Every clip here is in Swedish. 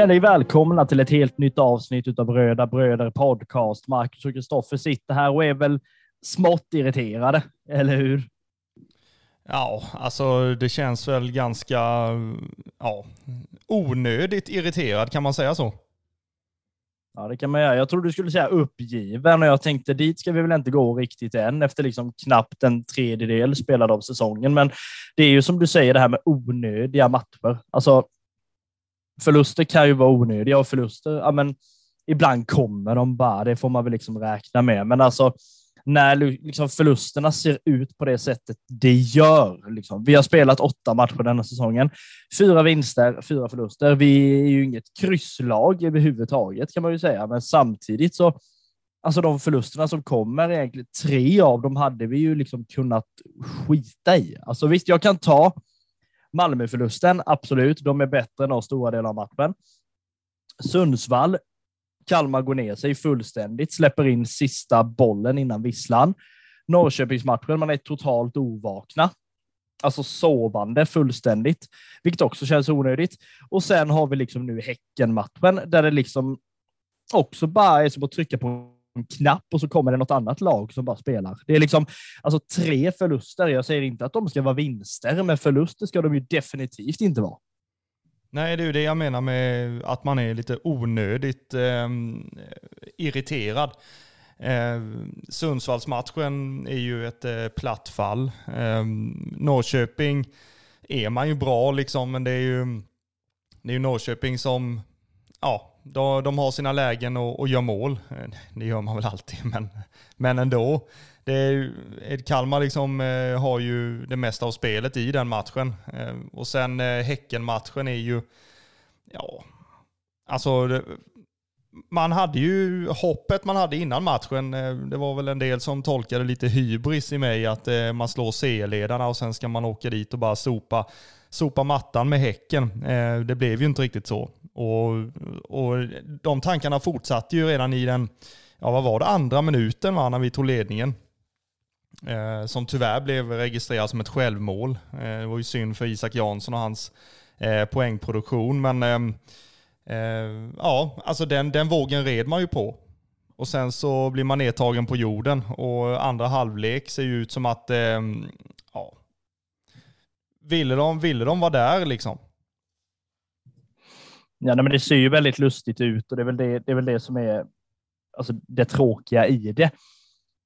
känner dig välkomna till ett helt nytt avsnitt av Röda Bröder Podcast. Marcus och Kristoffer sitter här och är väl smått irriterade, eller hur? Ja, alltså det känns väl ganska ja, onödigt irriterad, kan man säga så? Ja, det kan man göra. Jag trodde du skulle säga uppgiven och jag tänkte dit ska vi väl inte gå riktigt än efter liksom knappt en tredjedel spelad av säsongen. Men det är ju som du säger det här med onödiga matcher. Alltså, förluster kan ju vara onödiga och förluster, ja men ibland kommer de bara, det får man väl liksom räkna med. Men alltså, när liksom förlusterna ser ut på det sättet det gör. Liksom. Vi har spelat åtta matcher denna säsongen. Fyra vinster, fyra förluster. Vi är ju inget krysslag överhuvudtaget kan man ju säga, men samtidigt så Alltså de förlusterna som kommer, egentligen tre av dem hade vi ju liksom kunnat skita i. Alltså visst, jag kan ta Malmöförlusten, absolut. De är bättre än oss stora delar av matchen. Sundsvall, Kalmar går ner sig fullständigt, släpper in sista bollen innan visslan. Norrköpingsmatchen, man är totalt ovakna. Alltså sovande fullständigt, vilket också känns onödigt. Och sen har vi liksom nu Häckenmatchen, där det liksom också bara är som att trycka på knapp och så kommer det något annat lag som bara spelar. Det är liksom alltså tre förluster. Jag säger inte att de ska vara vinster, men förluster ska de ju definitivt inte vara. Nej, det är ju det jag menar med att man är lite onödigt eh, irriterad. Eh, Sundsvallsmatchen är ju ett eh, platt fall. Eh, Norrköping är man ju bra liksom, men det är ju, det är ju Norrköping som, ja, de, de har sina lägen och, och gör mål. Eh, det gör man väl alltid, men, men ändå det är, Kalmar liksom, eh, har ju det mesta av spelet i den matchen. Eh, och sen eh, Häcken-matchen är ju, ja, alltså det, man hade ju hoppet man hade innan matchen. Eh, det var väl en del som tolkade lite hybris i mig att eh, man slår C-ledarna och sen ska man åka dit och bara sopa, sopa mattan med Häcken. Eh, det blev ju inte riktigt så. Och, och de tankarna fortsatte ju redan i den, ja vad var det, andra minuten va, när vi tog ledningen. Eh, som tyvärr blev registrerad som ett självmål. Eh, det var ju synd för Isak Jansson och hans eh, poängproduktion. Men ehm, eh, ja, alltså den, den vågen red man ju på. Och sen så blir man nedtagen på jorden och andra halvlek ser ju ut som att, ehm, ja, ville de, ville de vara där liksom? Ja, men det ser ju väldigt lustigt ut och det är väl det, det, är väl det som är alltså, det tråkiga i det.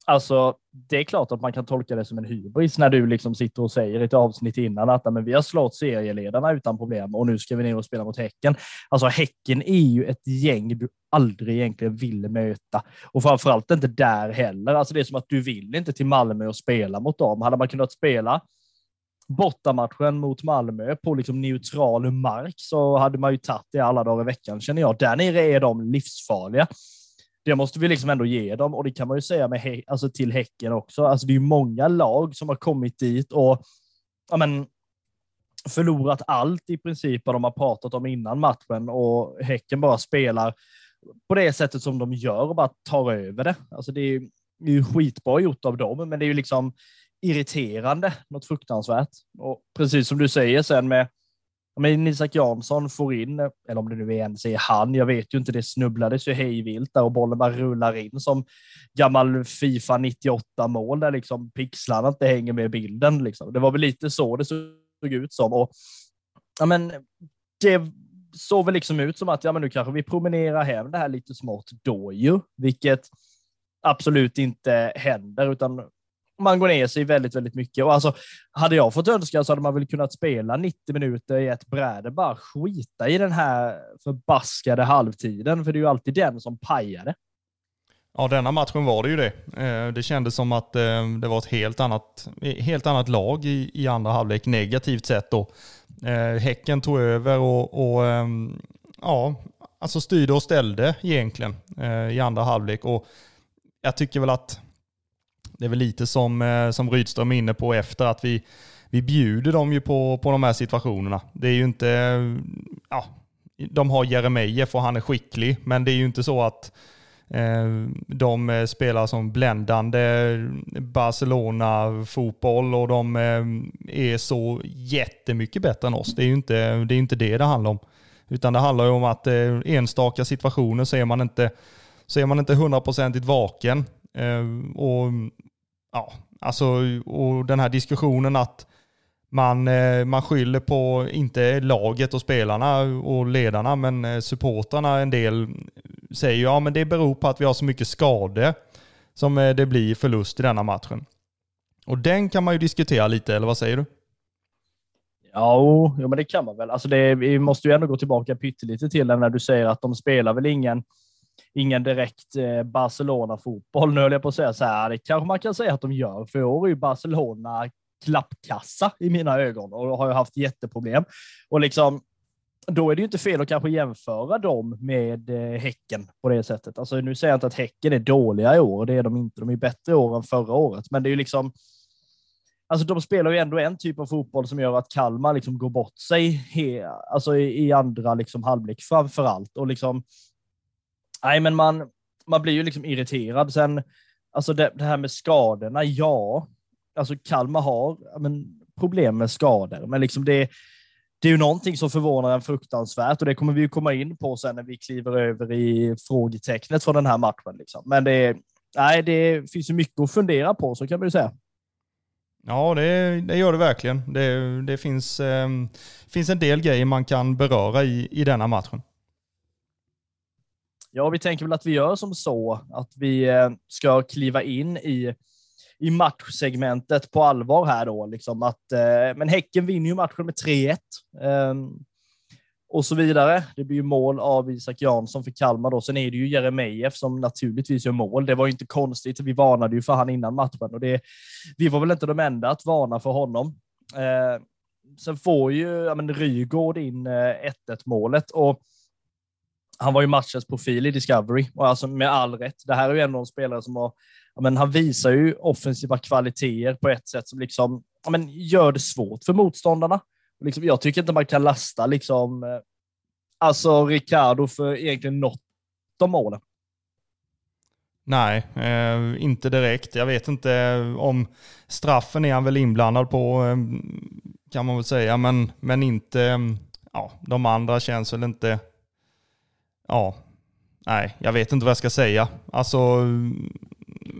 Alltså, det är klart att man kan tolka det som en hybris när du liksom sitter och säger i ett avsnitt innan att men vi har slått serieledarna utan problem och nu ska vi ner och spela mot Häcken. Alltså Häcken är ju ett gäng du aldrig egentligen vill möta och framförallt inte där heller. Alltså det är som att du vill inte till Malmö och spela mot dem. Hade man kunnat spela bortamatchen mot Malmö på liksom neutral mark så hade man ju tagit det alla dagar i veckan känner jag. Där nere är de livsfarliga det måste vi liksom ändå ge dem och det kan man ju säga med alltså till Häcken också. Alltså det är ju många lag som har kommit dit och ja, men, förlorat allt i princip vad de har pratat om innan matchen och Häcken bara spelar på det sättet som de gör och bara tar över det. Alltså det är ju, det är ju skitbra gjort av dem, men det är ju liksom irriterande, något fruktansvärt. Och precis som du säger sen med men Isak Jansson får in, eller om det nu är ens är han, jag vet ju inte, det snubblades ju hejvilt där och bollen bara rullar in som gammal Fifa 98 mål där liksom pixlarna inte hänger med bilden. Liksom. Det var väl lite så det såg ut som. Och, ja, men det såg väl liksom ut som att ja, men nu kanske vi promenerar hem det här lite smått då ju, vilket absolut inte händer, utan man går ner sig väldigt, väldigt mycket. Och alltså, hade jag fått önska så hade man väl kunnat spela 90 minuter i ett bräde, bara skita i den här förbaskade halvtiden, för det är ju alltid den som pajade. Ja, denna matchen var det ju det. Eh, det kändes som att eh, det var ett helt annat, helt annat lag i, i andra halvlek, negativt sett då. Eh, Häcken tog över och, och ehm, ja, alltså styrde och ställde egentligen i andra halvlek. Och jag tycker väl att det är väl lite som, eh, som Rydström är inne på efter att vi, vi bjuder dem ju på, på de här situationerna. Det är ju inte, ja, de har Jeremejeff och han är skicklig, men det är ju inte så att eh, de eh, spelar som bländande Barcelona-fotboll och de eh, är så jättemycket bättre än oss. Det är ju inte det det, det handlar om. Utan det handlar ju om att eh, enstaka situationer så är man inte, så är man inte hundraprocentigt vaken. Eh, och, ja, alltså, och den här diskussionen att man, eh, man skyller på, inte laget och spelarna och ledarna, men eh, supportrarna en del säger ja men det beror på att vi har så mycket skador som eh, det blir förlust i denna matchen. Och den kan man ju diskutera lite, eller vad säger du? Ja, jo, men det kan man väl. Alltså det, vi måste ju ändå gå tillbaka pyttelite till den när du säger att de spelar väl ingen, ingen direkt eh, Barcelona-fotboll. Nu höll jag på att säga så här, det kanske man kan säga att de gör, för i år är ju Barcelona klappkassa i mina ögon och har ju haft jätteproblem. Och liksom, då är det ju inte fel att kanske jämföra dem med eh, Häcken på det sättet. Alltså, nu säger jag inte att Häcken är dåliga i år, det är de inte. De är bättre i år än förra året, men det är ju liksom. Alltså, de spelar ju ändå en typ av fotboll som gör att Kalmar liksom går bort sig he, alltså i, i andra liksom halvlek framför allt och liksom. Nej, men man, man blir ju liksom irriterad. Sen alltså det, det här med skadorna. Ja, alltså Kalmar har men, problem med skador, men liksom det, det är ju någonting som förvånar en fruktansvärt och det kommer vi ju komma in på sen när vi kliver över i frågetecknet från den här matchen. Liksom. Men det, nej, det finns ju mycket att fundera på, så kan man ju säga. Ja, det, det gör det verkligen. Det, det finns, eh, finns en del grejer man kan beröra i, i denna matchen. Ja, vi tänker väl att vi gör som så att vi eh, ska kliva in i i matchsegmentet på allvar här då. Liksom att, eh, men Häcken vinner ju matchen med 3-1. Ehm, och så vidare. Det blir ju mål av Isak Jansson för Kalmar då. Sen är det ju Jeremejeff som naturligtvis gör mål. Det var ju inte konstigt. Vi varnade ju för han innan matchen och det, vi var väl inte de enda att varna för honom. Eh, sen får ju ja, men Rygård in eh, 1-1 målet och han var ju matchens profil i Discovery och alltså med all rätt. Det här är ju ändå en spelare som har men han visar ju offensiva kvaliteter på ett sätt som liksom, men, gör det svårt för motståndarna. Liksom, jag tycker inte man kan lasta liksom, eh, alltså Ricardo för egentligen något av målen. Nej, eh, inte direkt. Jag vet inte eh, om straffen är han väl inblandad på, eh, kan man väl säga, men, men inte, eh, ja, de andra känns väl inte, ja, nej, jag vet inte vad jag ska säga. Alltså,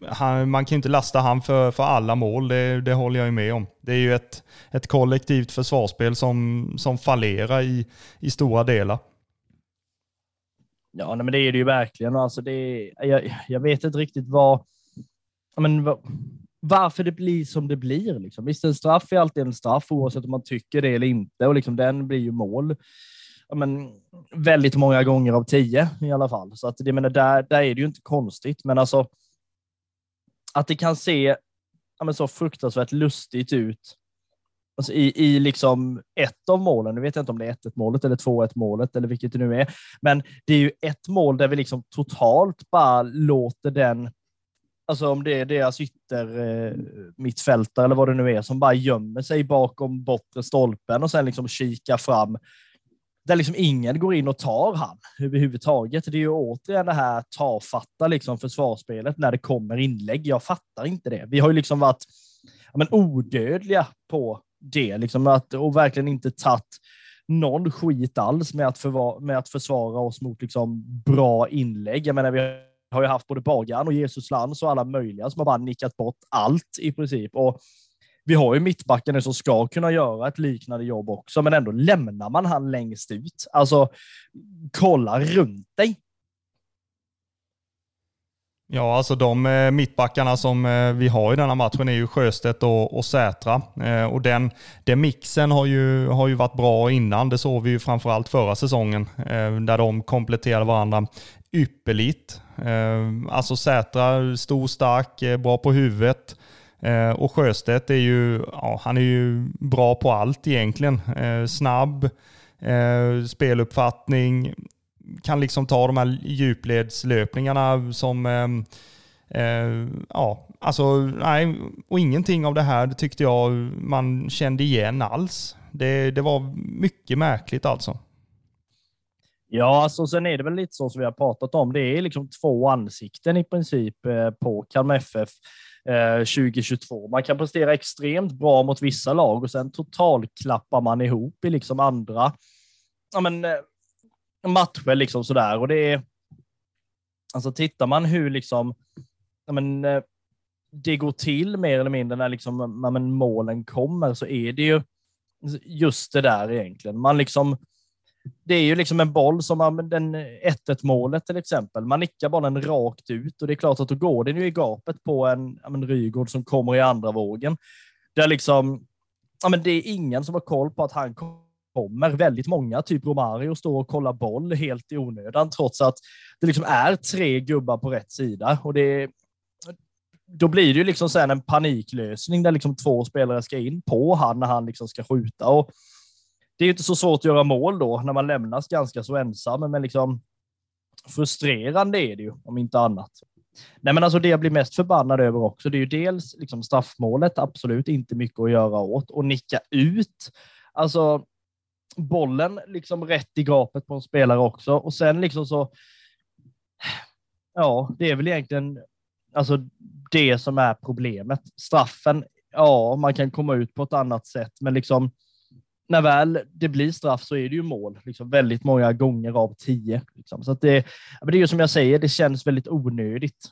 han, man kan ju inte lasta han för, för alla mål, det, det håller jag ju med om. Det är ju ett, ett kollektivt försvarsspel som, som fallerar i, i stora delar. Ja, nej, men det är det ju verkligen. Alltså det, jag, jag vet inte riktigt vad, men, varför det blir som det blir. Liksom. Visst, en straff är alltid en straff oavsett om man tycker det eller inte och liksom, den blir ju mål men, väldigt många gånger av tio i alla fall. Så att, menar, där, där är det ju inte konstigt. Men alltså, att det kan se ja, men så fruktansvärt lustigt ut alltså i, i liksom ett av målen. Nu vet jag inte om det är 1-1 målet eller 2-1 målet eller vilket det nu är, men det är ju ett mål där vi liksom totalt bara låter den Alltså om det är deras ytter eh, mittfältare eller vad det nu är som bara gömmer sig bakom bortre stolpen och sen liksom kikar fram där liksom ingen går in och tar han överhuvudtaget. Det är ju återigen det här tafatta liksom försvarsspelet när det kommer inlägg. Jag fattar inte det. Vi har ju liksom varit ja, men, odödliga på det liksom att, och verkligen inte tagit någon skit alls med att, förva, med att försvara oss mot liksom bra inlägg. Jag menar, vi har ju haft både Bagan och Jesus Lantz och alla möjliga som har bara nickat bort allt i princip. Och vi har ju mittbacken som ska kunna göra ett liknande jobb också, men ändå lämnar man han längst ut. Alltså, kolla runt dig. Ja, alltså de eh, mittbackarna som eh, vi har i denna matchen är ju Sjöstedt och, och Sätra. Eh, och den, den mixen har ju, har ju varit bra innan. Det såg vi ju framförallt förra säsongen, där de kompletterade varandra ypperligt. Alltså Sätra, stor, stark, bra på huvudet. Eh, och Sjöstedt är ju, ja, han är ju bra på allt egentligen. Eh, snabb, eh, speluppfattning, kan liksom ta de här djupledslöpningarna som, ehm, eh, ja, alltså nej, och ingenting av det här tyckte jag man kände igen alls. Det, det var mycket märkligt alltså. Ja, alltså sen är det väl lite så som vi har pratat om. Det är liksom två ansikten i princip eh, på Kalmar FF. Eh, 2022. Man kan prestera extremt bra mot vissa lag och sen totalklappar man ihop i liksom andra. Ja, men, eh, matcher liksom sådär och det är, alltså tittar man hur liksom, ja, men, eh, det går till mer eller mindre när liksom, ja, men, målen kommer så är det ju just det där egentligen. Man liksom, det är ju liksom en boll som man, den eh, 1-1 målet till exempel. Man nickar bollen rakt ut och det är klart att då går den ju i gapet på en, ja, men Rygård som kommer i andra vågen. Där liksom, ja, men det är ingen som har koll på att han kommer. Väldigt många, typ Romario, står och kollar boll helt i onödan, trots att det liksom är tre gubbar på rätt sida. Och det, då blir det ju liksom sen en paniklösning där liksom två spelare ska in på han när han liksom ska skjuta. Och det är ju inte så svårt att göra mål då när man lämnas ganska så ensam, men liksom frustrerande är det ju, om inte annat. Nej, men alltså det jag blir mest förbannad över också, det är ju dels liksom straffmålet, absolut inte mycket att göra åt, och nicka ut. Alltså bollen liksom rätt i gapet på en spelare också, och sen liksom så. Ja, det är väl egentligen alltså det som är problemet. Straffen, ja, man kan komma ut på ett annat sätt, men liksom när väl det blir straff så är det ju mål, liksom väldigt många gånger av tio. Liksom. Så att det, det är ju som jag säger, det känns väldigt onödigt.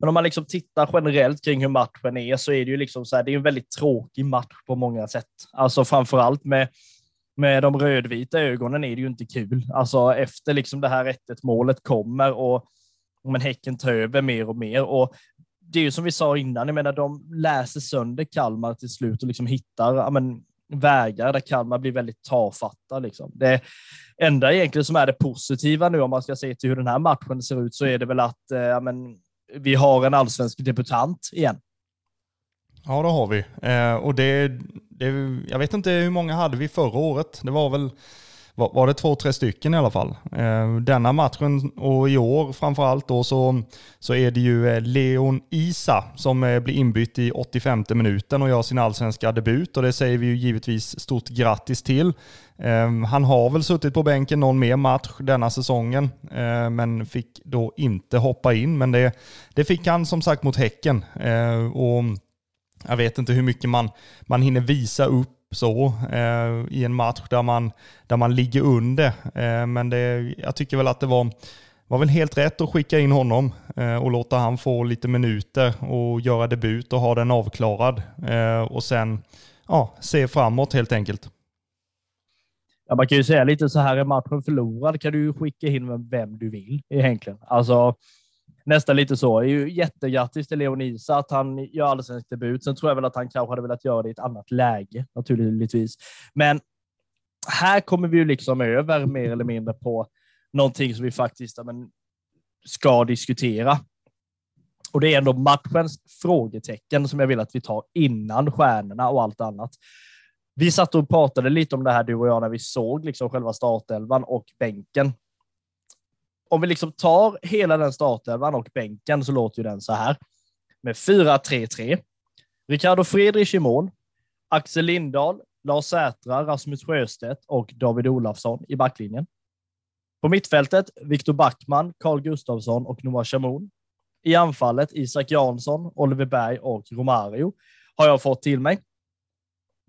Men om man liksom tittar generellt kring hur matchen är så är det ju liksom så här, det är en väldigt tråkig match på många sätt. Alltså framför allt med, med de rödvita ögonen är det ju inte kul. Alltså efter liksom det här 1 målet kommer och men Häcken tar över mer och mer och det är ju som vi sa innan, jag menar de läser sönder Kalmar till slut och liksom hittar ja, men, vägar där Kalmar blir väldigt tafatta. Liksom. Det enda egentligen som är det positiva nu om man ska se till hur den här matchen ser ut så är det väl att eh, ja, men, vi har en allsvensk debutant igen. Ja, det har vi. Eh, och det, det, jag vet inte hur många hade vi förra året. Det var väl var det två, tre stycken i alla fall. Eh, denna matchen och i år framförallt då så, så är det ju eh, Leon Isa som eh, blir inbytt i 85 minuten och gör sin allsvenska debut och det säger vi ju givetvis stort grattis till. Ehm, han har väl suttit på bänken någon mer match denna säsongen eh, men fick då inte hoppa in. Men det, det fick han som sagt mot Häcken. Och jag vet inte hur mycket man, man hinner visa upp så eh, i en match där man, där man ligger under. Eh, men det, jag tycker väl att det var, var väl helt rätt att skicka in honom eh, och låta han få lite minuter och göra debut och ha den avklarad. Eh, och sen ja, se framåt helt enkelt. Ja, man kan ju säga lite så här, är matchen förlorad kan du skicka in vem du vill egentligen. Alltså, nästan lite så. Det är ju jättegrattis till Leonisa att han gör allsvensk debut. Sen tror jag väl att han kanske hade velat göra det i ett annat läge naturligtvis. Men här kommer vi ju liksom över mer eller mindre på någonting som vi faktiskt men, ska diskutera. Och det är ändå matchens frågetecken som jag vill att vi tar innan stjärnorna och allt annat. Vi satt och pratade lite om det här du och jag när vi såg liksom själva startelvan och bänken om vi liksom tar hela den startelvan och bänken så låter ju den så här. Med 4-3-3. Ricardo Friedrich i mål. Axel Lindahl, Lars Sätra, Rasmus Sjöstedt och David Olafsson i backlinjen. På mittfältet Viktor Backman, Carl Gustafsson och Noah Shamoun. I anfallet Isak Jansson, Oliver Berg och Romario har jag fått till mig.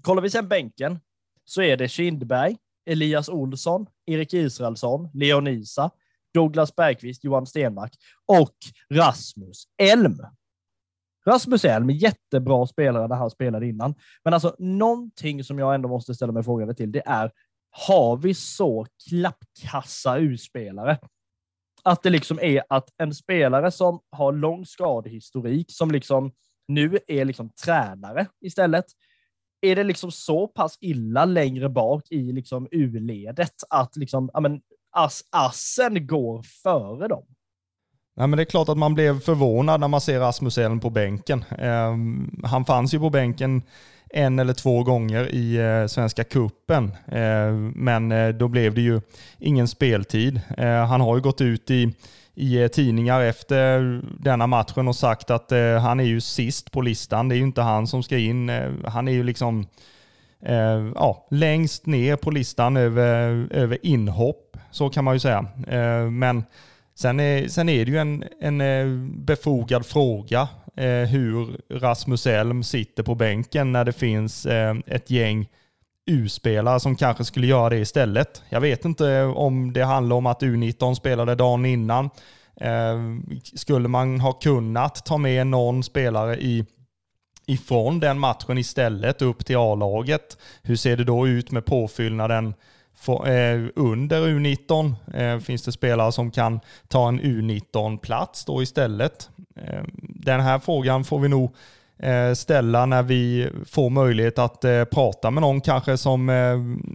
Kollar vi sen bänken så är det Kindberg, Elias Olsson, Erik Israelsson, Leonisa, Douglas Bergqvist, Johan Stenmark och Rasmus Elm. Rasmus Elm, jättebra spelare när han spelade innan. Men alltså någonting som jag ändå måste ställa mig frågande till, det är har vi så klappkassa urspelare? Att det liksom är att en spelare som har lång skadehistorik, som liksom nu är liksom tränare istället, är det liksom så pass illa längre bak i liksom U-ledet att liksom, ja, men, ass, assen går före dem. Nej, men det är klart att man blev förvånad när man ser Rasmus Elm på bänken. Eh, han fanns ju på bänken en eller två gånger i eh, Svenska Kuppen eh, men eh, då blev det ju ingen speltid. Eh, han har ju gått ut i, i eh, tidningar efter denna matchen och sagt att eh, han är ju sist på listan. Det är ju inte han som ska in. Ehm, han är ju liksom Eh, ja, längst ner på listan över, över inhopp så kan man ju säga. Eh, men sen är, sen är det ju en, en eh, befogad fråga. eh, hur Rasmus Elm sitter på bänken när det finns eh, ett gäng U-spelare som kanske skulle göra det istället. Jag vet inte om det handlar om att U19 spelade dagen innan. Eh, skulle man ha kunnat ta med någon spelare i ifrån den matchen istället upp till A-laget. Hur ser det då ut med påfyllnaden eh, under U19 eh, finns det spelare som kan ta en U19-plats då istället. Eh, den här frågan får vi nog ställa när vi får möjlighet att prata med någon kanske som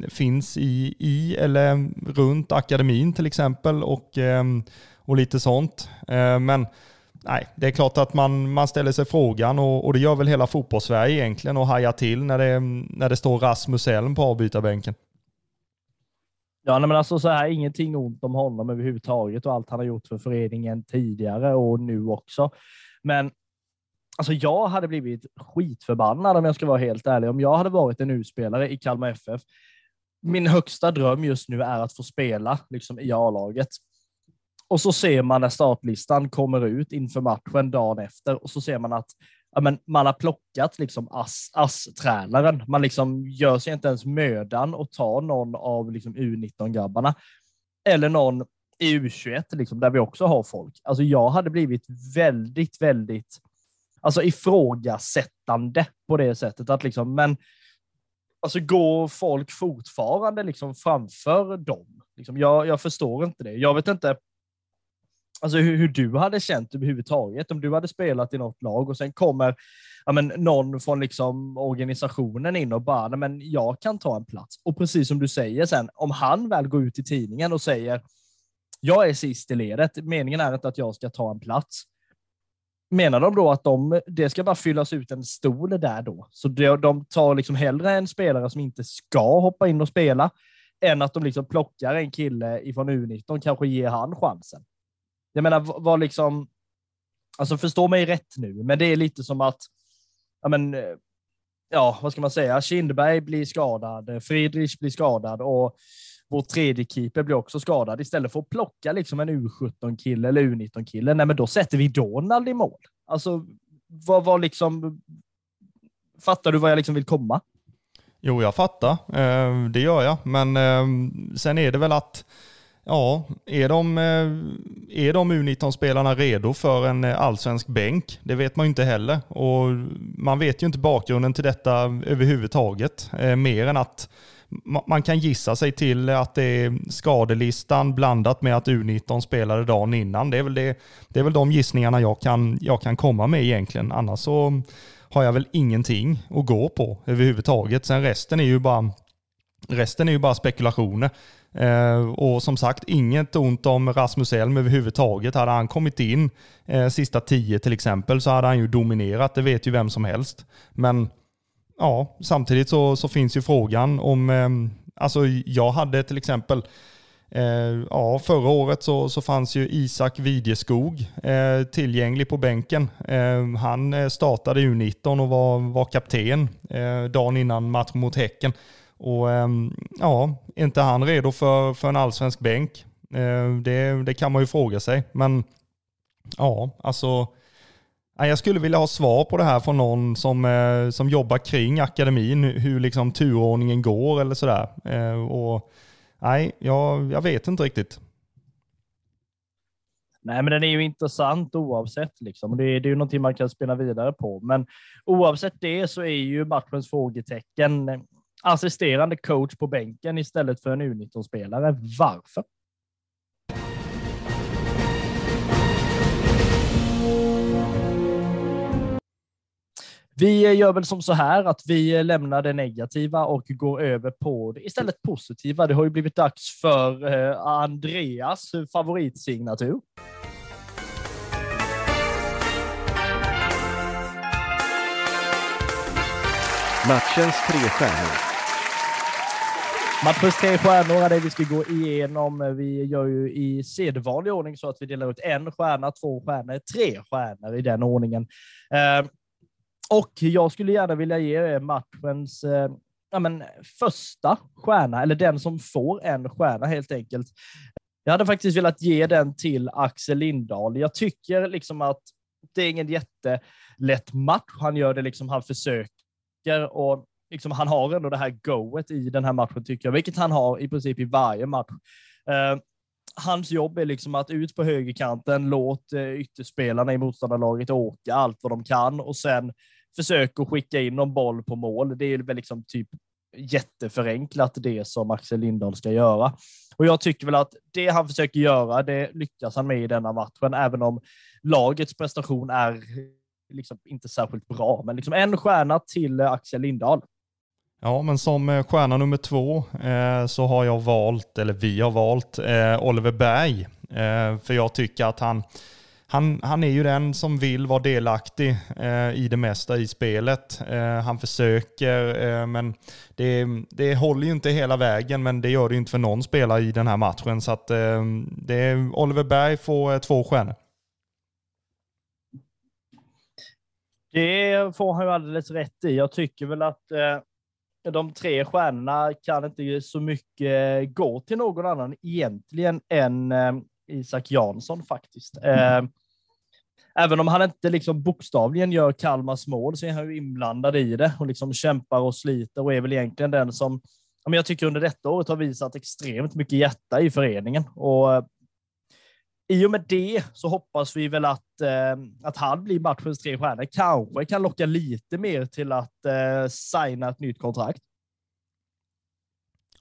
finns i, i eller runt akademin till exempel och, och lite sånt. Men nej, det är klart att man, man ställer sig frågan och, och det gör väl hela fotbollssverige egentligen och hajar till när det, när det står Rasmus Elm på avbytarbänken. Ja, nej men alltså så här, ingenting ont om honom överhuvudtaget och allt han har gjort för föreningen tidigare och nu också. Men alltså jag hade blivit skitförbannad om jag ska vara helt ärlig. Om jag hade varit en U-spelare i Kalmar FF. Min högsta dröm just nu är att få spela liksom, i A-laget. Och så ser man när startlistan kommer ut inför matchen dagen efter och så ser man att ja, men man har plockat liksom ASS-tränaren. Man liksom gör sig inte ens mödan att ta någon av liksom U19-grabbarna eller någon i U21, liksom, där vi också har folk. Alltså jag hade blivit väldigt, väldigt alltså ifrågasättande på det sättet. att liksom, Men alltså går folk fortfarande liksom framför dem? Liksom, jag, jag förstår inte det. Jag vet inte alltså hur, hur, du hade känt överhuvudtaget om du hade spelat i något lag och sen kommer ja, men, någon från liksom, organisationen in och bara, men jag kan ta en plats. Och precis som du säger sen, om han väl går ut i tidningen och säger, jag är sist i ledet, meningen är inte att jag ska ta en plats. Menar de då att de, det ska bara fyllas ut en stol där då? Så de, de tar liksom hellre en spelare som inte ska hoppa in och spela, än att de liksom plockar en kille ifrån U19, kanske ger han chansen. Jag menar, vad liksom, alltså förstå mig rätt nu, men det är lite som att, ja men, eh, ja, vad ska man säga, Kindberg blir skadad, eh, Friedrich blir skadad och vår tredje keeper blir också skadad. Istället för att plocka liksom en U17-kille eller U19-kille, nej men då sätter vi Donald i mål. Alltså, vad var liksom, fattar du vad jag liksom vill komma? Jo, jag fattar. Eh, det gör jag. Men sen är det väl att Ja, är de, eh, är de U19-spelarna redo för en eh, allsvensk bänk? Det vet man ju inte heller. Och man vet ju inte bakgrunden till detta överhuvudtaget. Eh, mer än att man kan gissa sig till att det är skadelistan blandat med att U19 spelade dagen innan. Det är väl, det, det är väl de gissningarna jag kan, jag kan komma med egentligen. Annars så har jag väl ingenting att gå på överhuvudtaget. Sen resten är ju bara, resten är ju bara spekulationer. Eh, och som sagt, inget ont om Rasmus Elm överhuvudtaget. Hade han kommit in eh, sista tio till exempel så hade han ju dominerat. Det vet ju vem som helst. Men ja, samtidigt så, så finns ju frågan om, eh, alltså jag hade till exempel Eh, ja, förra året så, så fanns ju Isak Vidjeskog eh, tillgänglig på bänken. Eh, han eh, startade U19 och var, var kapten eh, dagen innan matchen mot Häcken. Och ehm, ja, är inte han redo för, för en allsvensk bänk? Eh, det, det kan man ju fråga sig. Men ja, alltså jag skulle vilja ha svar på det här från någon som, eh, som jobbar kring akademin, hur liksom turordningen går eller sådär. Eh, och, nej, jag, jag vet inte riktigt. Nej, men den är ju intressant oavsett. Liksom. Det, är, det är ju någonting man kan spela vidare på. Men oavsett det så är ju matchens frågetecken assisterande coach på bänken istället för en U19-spelare. Varför? Vi gör väl som så här att vi lämnar det negativa och går över på det istället positiva. Det har ju blivit dags för eh, Andreas favoritsignatur. Matchens tre stjärnor. Matchens tre stjärnor är det vi ska gå igenom. Vi gör ju i sedvanlig ordning så att vi delar ut en stjärna, två stjärnor, tre stjärnor i den ordningen. Eh, och jag skulle gärna vilja ge er matchens eh, ja, men, första stjärna, eller den som får en stjärna helt enkelt. Jag hade faktiskt velat ge den till Axel Lindahl. Jag tycker liksom att det är ingen jättelätt match. Han gör det liksom, han försöker och liksom, han har ändå det här goet i den här matchen tycker jag, vilket han har i princip i varje match. Eh, hans jobb är liksom att ut på högerkanten, låt eh, ytterspelarna i motståndarlaget åka allt vad de kan och sen försök att skicka in någon boll på mål. Det är väl liksom typ jätteförenklat det som Axel Lindahl ska göra. Och jag tycker väl att det han försöker göra, det lyckas han med i denna matchen, även om lagets prestation är liksom inte särskilt bra. Men liksom en stjärna till Axel Lindahl. Ja, men som eh, stjärna nummer två eh, så har jag valt, eller vi har valt, eh, Oliver Berg. Eh, för jag tycker att han, han, han är ju den som vill vara delaktig eh, i det mesta i spelet. Eh, han försöker, men det, det håller ju inte hela vägen, men det gör det ju inte för någon spelare i den här matchen. Så att det, Oliver Berg får två stjärnor. Det får han ju alldeles rätt i. Jag tycker väl att de tre stjärnorna kan inte så mycket gå till någon annan egentligen än eh, Isak Jansson faktiskt. Eh, även om han inte liksom bokstavligen gör Kalmars mål så är han ju inblandad i det och liksom kämpar och sliter och är väl egentligen den som jag tycker under detta året har visat extremt mycket hjärta i föreningen. Och eh, i och med det så hoppas vi väl att, eh, att han blir matchens tre stjärnor. Kanske kan locka lite mer till att eh, signa ett nytt kontrakt.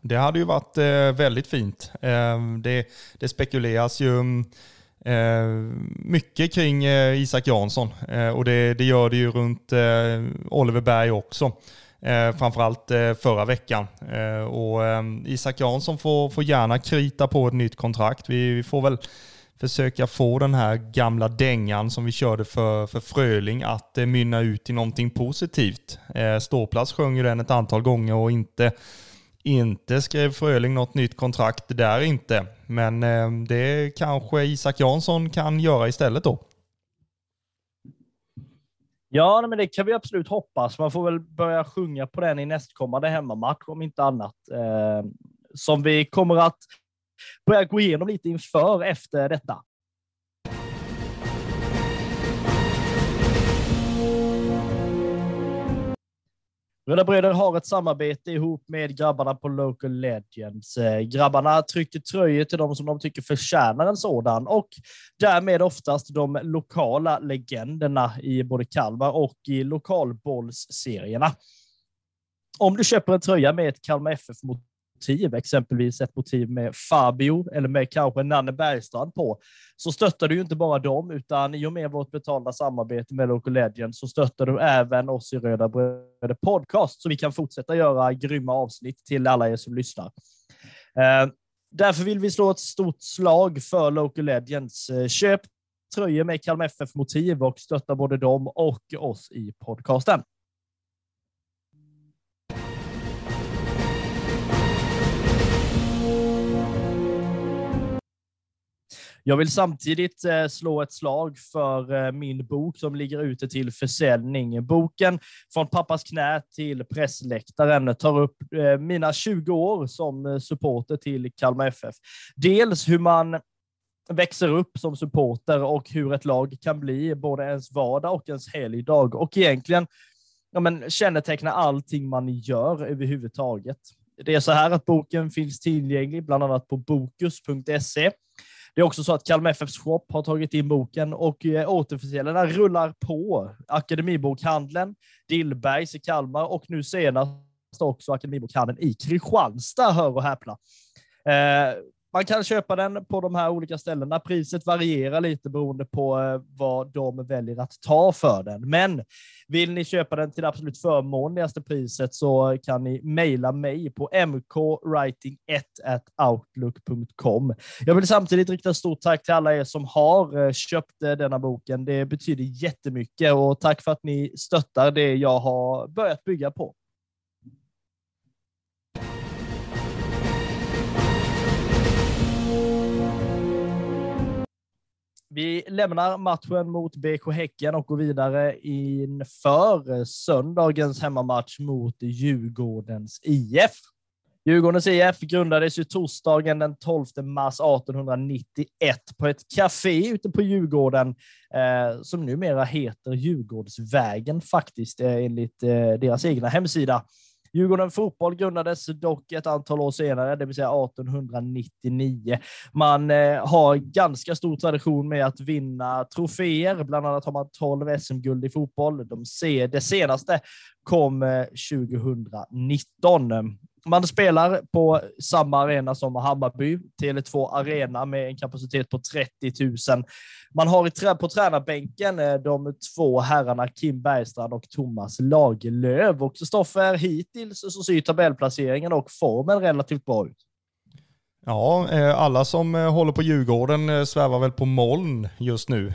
Det hade ju varit eh, väldigt fint. Eh, det, det, spekuleras ju eh, mycket kring eh, Isak Jansson eh, och det, det, gör det ju runt eh, Oliver Berg också. Eh, framförallt eh, förra veckan. och Isak Jansson får, får gärna krita på ett nytt kontrakt. Vi, vi får väl försöka få den här gamla dängan som vi körde för, för Fröling att eh, mynna ut i någonting positivt. Eh, Ståplats sjöng ju den ett antal gånger och inte, inte skrev Fröling något nytt kontrakt där inte. Men eh, det kanske Isak Jansson kan göra istället då. Ja, men det kan vi absolut hoppas. Man får väl börja sjunga på den i nästkommande hemmamatch om inte annat. Eh, som vi kommer att börja gå igenom lite inför efter detta. Röda Bröder har ett samarbete ihop med grabbarna på Local Legends. Eh, grabbarna trycker tröjor till de som de tycker förtjänar en sådan och därmed oftast de lokala legenderna i både Kalmar och i lokalbollsserierna. Om du köper en tröja med ett Kalmar FF mot motiv, exempelvis ett motiv med Fabio eller med kanske Nanne Bergstrand på, så stöttar du ju inte bara dem, utan i och med vårt betalda samarbete med Local Legend så stöttar du även oss i Röda Bröder Podcast, så vi kan fortsätta göra grymma avsnitt till alla er som lyssnar. Eh, därför vill vi slå ett stort slag för Local Legends. Eh, köp tröjor med Kalmar FF-motiv och stötta både dem och oss i podcasten. Jag vill samtidigt eh, slå ett slag för eh, min bok som ligger ute till försäljning. Boken Från pappas knä till pressläktaren tar upp eh, mina 20 år som eh, supporter till Kalmar FF. Dels hur man växer upp som supporter och hur ett lag kan bli både ens vardag och ens helgdag och egentligen ja, men, känneteckna allting man gör överhuvudtaget. Det är så här att boken finns tillgänglig bland annat på bokus.se det är också så att Kalmar FFs shop har tagit in boken och eh, återförsäljarna rullar på. Akademibokhandeln, Dillbergs i Kalmar och nu senast också Akademibokhandeln i Kristianstad, hör och häpna. Eh, man kan köpa den på de här olika ställena. Priset varierar lite beroende på eh, vad de väljer att ta för den. Men vill ni köpa den till det absolut förmånligaste priset så kan ni mejla mig på mkwriting1outlook.com. Jag vill samtidigt rikta stort tack till alla er som har eh, köpt eh, denna boken. Det betyder jättemycket och tack för att ni stöttar det jag har börjat bygga på. Vi lämnar matchen mot BK Häcken och går vidare inför söndagens hemmamatch mot Djurgårdens IF. Djurgårdens IF grundades ju torsdagen den 12 mars 1891 på ett café ute på Djurgården eh, som numera heter Djurgårdsvägen faktiskt eh, enligt eh, deras egna hemsida. Djurgården Fotboll grundades dock ett antal år senare, det vill säga 1899. Man eh, har ganska stor tradition med att vinna troféer. Bland annat har man 12 SM-guld i fotboll. De ser, det senaste kom eh, 2019. Man spelar på samma arena som Hammarby, Tele2 Arena med en kapacitet på 30 000. Man har i på tränarbänken eh, de två herrarna Kim Bergstrand och Thomas Lagerlöf. Och Kristoffer, hittills så ser tabellplaceringen och formen relativt bra ut. Ja, eh, alla som eh, håller på Djurgården eh, svävar väl på moln just nu.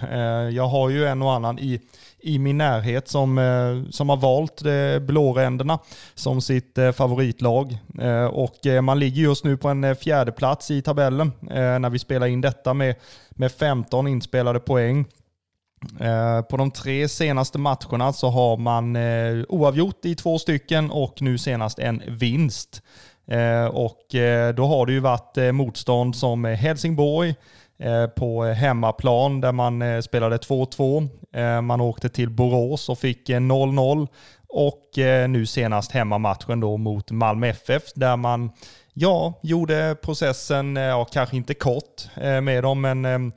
Jag har ju en och annan i i min närhet som, som har valt blåränderna som sitt favoritlag. Och man ligger just nu på en fjärde plats i tabellen när vi spelar in detta med, med 15 inspelade poäng. På de tre senaste matcherna så har man oavgjort i två stycken och nu senast en vinst. Eh, och eh, då har det ju varit eh, motstånd som Helsingborg, på hemmaplan där man spelade 2-2. Man åkte till Borås och fick 0-0 och nu senast hemmamatchen då mot Malmö FF där man ja, gjorde processen, ja, kanske inte kort med dem, men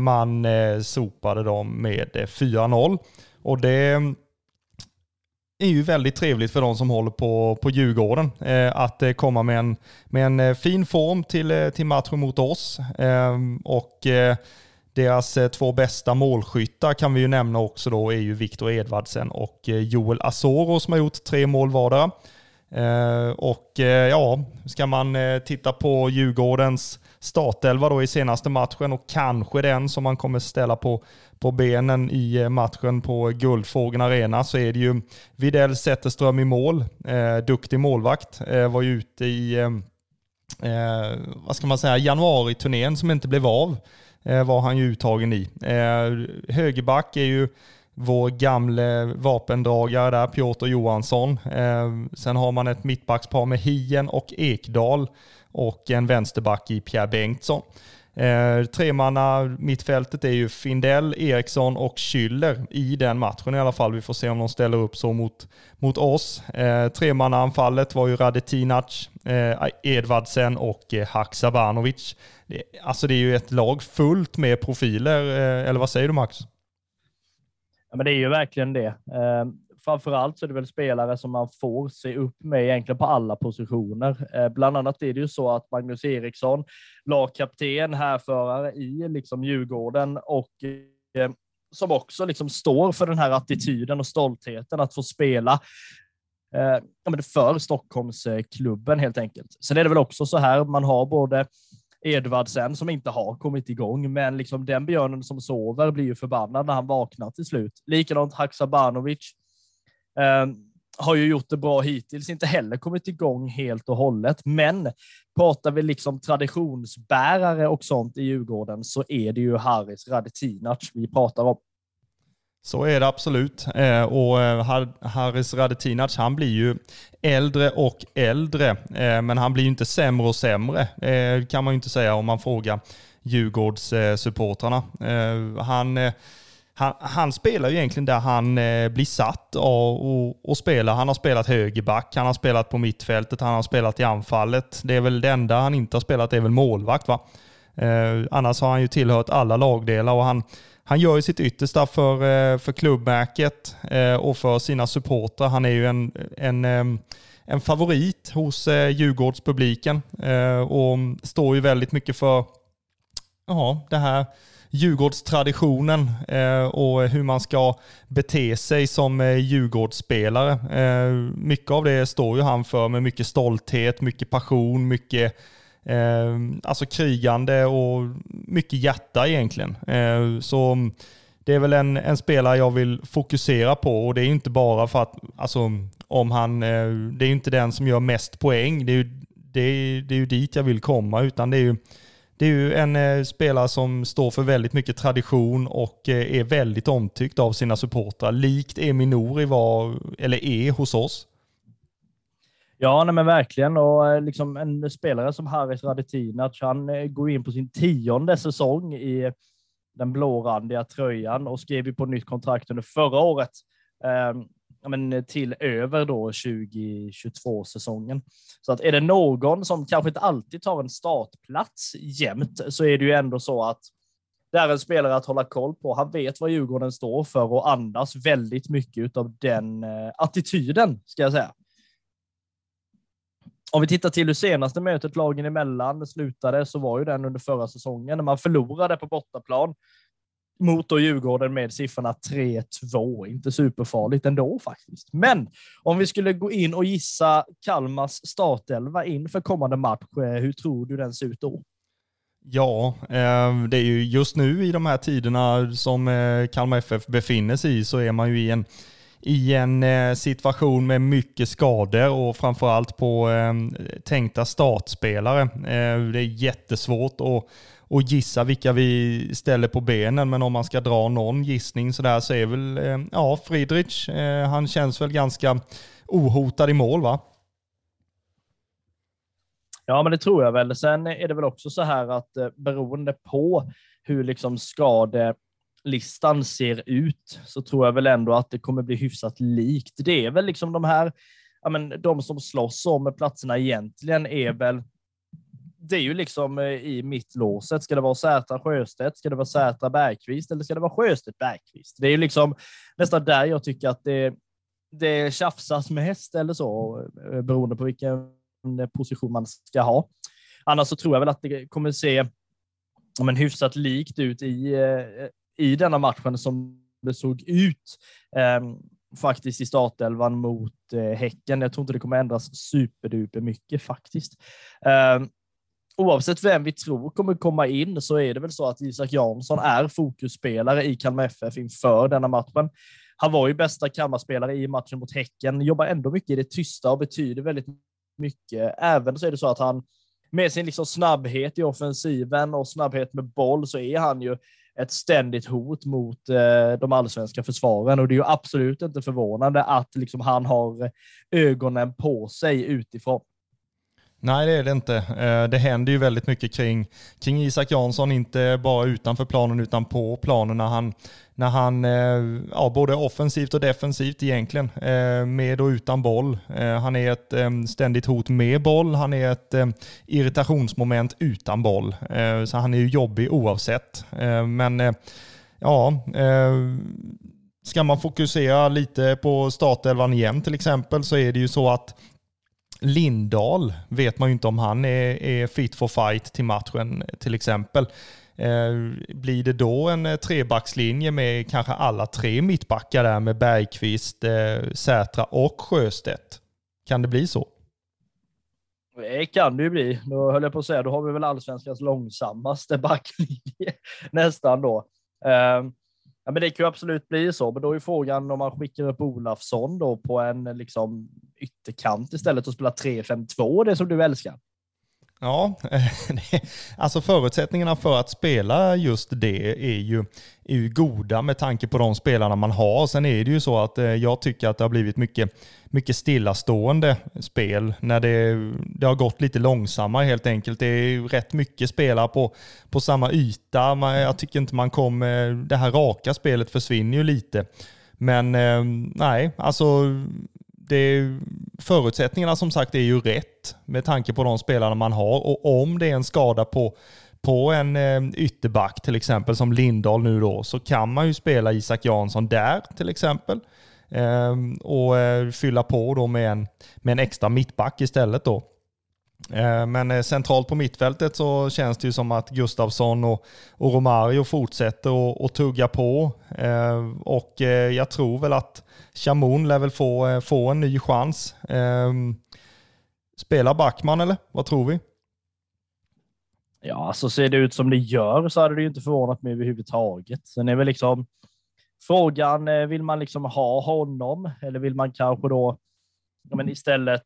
man sopade dem med 4-0. Och det är ju väldigt trevligt för de som håller på, på Djurgården. Eh, att eh, komma med en, med en eh, fin form till, eh, till matchen mot oss. Eh, och eh, deras eh, två bästa målskyttar kan vi ju nämna också då är ju Viktor Edvardsen och eh, Joel Asoro som har gjort tre mål vardera. Ehm, och ja, ska man titta på Djurgårdens startelva då i senaste matchen och kanske den som man kommer ställa på, på benen i eh, matchen på Guldfågeln Arena så är det ju Videll Zetterström i mål. Eh, duktig målvakt. Eh, var ju ute i, eh, eh, vad ska man säga, januari-turnén som inte blev av. Eh, var han ju uttagen i. Eh, högerback är ju vår gamle vapendragare där, Piotr Johansson. Eh, sen har man ett mittbackspar med Hien och Ekdal och en vänsterback i Pierre Bengtsson. Eh, tremanna mittfältet är ju Findell, Eriksson och Schüller i den matchen i alla fall. Vi får se om de ställer upp så mot, mot oss. Eh, tremannaanfallet var ju Radetinac, eh, Edvardsen och eh, Haksabanovic. Det, alltså det är ju ett lag fullt med profiler, eh, eller vad säger du Max? Ja, men det är ju verkligen det. Eh, Framförallt så är det väl spelare som man får se upp med egentligen på alla positioner. Eh, bland annat är det ju så att Magnus Eriksson, lagkapten, härförare i liksom Djurgården och eh, som också liksom står för den här attityden och stoltheten att få spela eh, för Stockholmsklubben helt enkelt. Sen är det väl också så här, man har både Edvardsen som inte har kommit igång, men liksom den björnen som sover blir ju förbannad när han vaknar till slut. Likadant Haksabanovic Ehm, har ju gjort det bra hittills, inte heller kommit igång helt och hållet. Men pratar vi liksom traditionsbärare och sånt i Djurgården så är det ju Haris Radetinac vi pratar om. Så är det absolut. Ehm, och eh, Haris Radetinac, han blir ju äldre och äldre, ehm, men han blir ju inte sämre och sämre, eh, kan man ju inte säga om man frågar Djurgårdssupportrarna. Eh, han han, han, spelar ju egentligen där han eh, blir satt och, och, och spelar. Han har spelat högerback, han har spelat på mittfältet, han har spelat i anfallet. Det är väl det enda han inte har spelat, det är väl målvakt va? Eh, annars har han ju tillhört alla lagdelar och han, han gör ju sitt yttersta för, eh, för klubbmärket eh, och för sina supportrar. Han är ju en, en, en favorit hos eh, Djurgårdspubliken eh, och står ju väldigt mycket för ja, det här Djurgårdstraditionen eh, och hur man ska bete sig som eh, Djurgårdsspelare. Eh, mycket av det står ju han för med mycket stolthet, mycket passion, mycket eh, alltså krigande och mycket hjärta egentligen. Eh, så det är väl en, en spelare jag vill fokusera på och det är inte bara för att, alltså om han, eh, det är inte den som gör mest poäng, det är ju, det är, det är ju dit jag vill komma, utan det är ju det är ju en eh, spelare som står för väldigt mycket tradition och eh, är väldigt omtyckt av sina supportrar, likt Emi Nouri var, eller är hos oss. Ja, nej, men verkligen. Och eh, liksom en spelare som Haris Radetinac, han går in på sin tionde säsong i den blårandiga tröjan och skrev ju på nytt kontrakt under förra året. Ehm, men eh, till över då 2022 säsongen. Så att är det någon som kanske inte alltid tar en startplats jämt så är det ju ändå så att det är en spelare att hålla koll på. Han vet vad Djurgården står för och andas väldigt mycket av den eh, attityden, ska jag säga. Om vi tittar till hur senaste mötet lagen emellan slutade så var ju den under förra säsongen när man förlorade på bortaplan mot då Djurgården med siffrorna 3-2. Inte superfarligt ändå faktiskt. Men om vi skulle gå in och gissa Kalmars startelva inför kommande match, eh, hur tror du den ser ut då? Ja, eh, det är ju just nu i de här tiderna som eh, Kalmar FF befinner sig i så är man ju i en, i en situation med mycket skador och framförallt på tänkta startspelare. Det är jättesvårt att och gissa vilka vi ställer på benen. Men om man ska dra någon gissning så där så är väl, eh, ja, Friedrich, eh, han känns väl ganska ohotad i mål va? Ja, men det tror jag väl. Sen är det väl också så här att eh, beroende på hur liksom skadelistan ser ut så tror jag väl ändå att det kommer bli hyfsat likt. Det är väl liksom de här, ja, men de som slåss om platserna egentligen är väl det är ju liksom eh, i mittlåset. Ska det vara Sätra Sjöstedt? Ska det vara Sätra Bergqvist eller ska det vara Sjöstedt Bergqvist? Det är ju liksom nästan där jag tycker att det, det tjafsas mest eller så, eh, beroende på vilken eh, position man ska ha. Annars så tror jag väl att det kommer se men, hyfsat likt ut i, i denna matchen som det såg ut eh, faktiskt i startelvan mot eh, Häcken. Jag tror inte det kommer ändras superduper mycket faktiskt. Eh, oavsett vem vi tror kommer komma in så är det väl så att Isak Jansson är fokusspelare i Kalmar FF inför denna matchen. Han var ju bästa Kalmarspelare i matchen mot Häcken, jobbar ändå mycket i det tysta och betyder väldigt mycket. Även så är det så att han med sin liksom snabbhet i offensiven och snabbhet med boll så är han ju ett ständigt hot mot eh, de allsvenska försvaren och det är ju absolut inte förvånande att liksom han har eh, ögonen på sig utifrån. Nej, det är det inte. Eh, det händer ju väldigt mycket kring, kring Isak Jansson, inte bara utanför planen utan på planen när han, när han eh, ja, både offensivt och defensivt egentligen, eh, med och utan boll. Han är ett ständigt hot med boll, han är ett irritationsmoment utan boll. Så han är ju jobbig oavsett. Men ja, ska man fokusera lite på startelvan igen till exempel så är det ju så att Lindahl vet man ju inte om han är, är fit for fight till matchen till exempel. Eh, blir det då en eh, trebackslinje med kanske alla tre mittbackar där med Bergqvist, eh, Sätra och Sjöstedt? Kan det bli så? Det kan det ju bli. Då höll jag på att säga, då har vi väl allsvenskans långsammaste backlinje nästan då. Um, Ja, men det kan ju absolut bli så, men då är frågan om man skickar upp Olafsson då på en liksom ytterkant istället och spelar 3-5-2, det som du älskar. Ja, alltså förutsättningarna för att spela just det är ju, är ju goda med tanke på de spelarna man har. Sen är det ju så att eh, jag tycker att det har blivit mycket, mycket stillastående spel när det, det har gått lite långsammare helt enkelt. Det är rätt mycket spelare på, på samma yta. Jag tycker inte man kommer, eh, det här raka spelet försvinner ju lite. Men eh, nej, alltså det, förutsättningarna som sagt är ju rätt med tanke på de spelarna man har och om det är en skada på, på en eh, ytterback till exempel som Lindahl nu då så kan man ju spela Isak Jansson där till exempel ehm, och eh, fylla på då med en, med en extra mittback istället då. Eh, men eh, centralt på mittfältet så känns det ju som att Gustavsson och, och Romario fortsätter att tugga på. Eh, och jag tror väl att Chamon lär väl få, få en ny chans. Ehm, spelar Backman eller? Vad tror vi? Ja, så ser det ut som det gör så hade det ju inte förvånat mig överhuvudtaget. Sen är väl liksom frågan, vill man liksom ha honom eller vill man kanske då men istället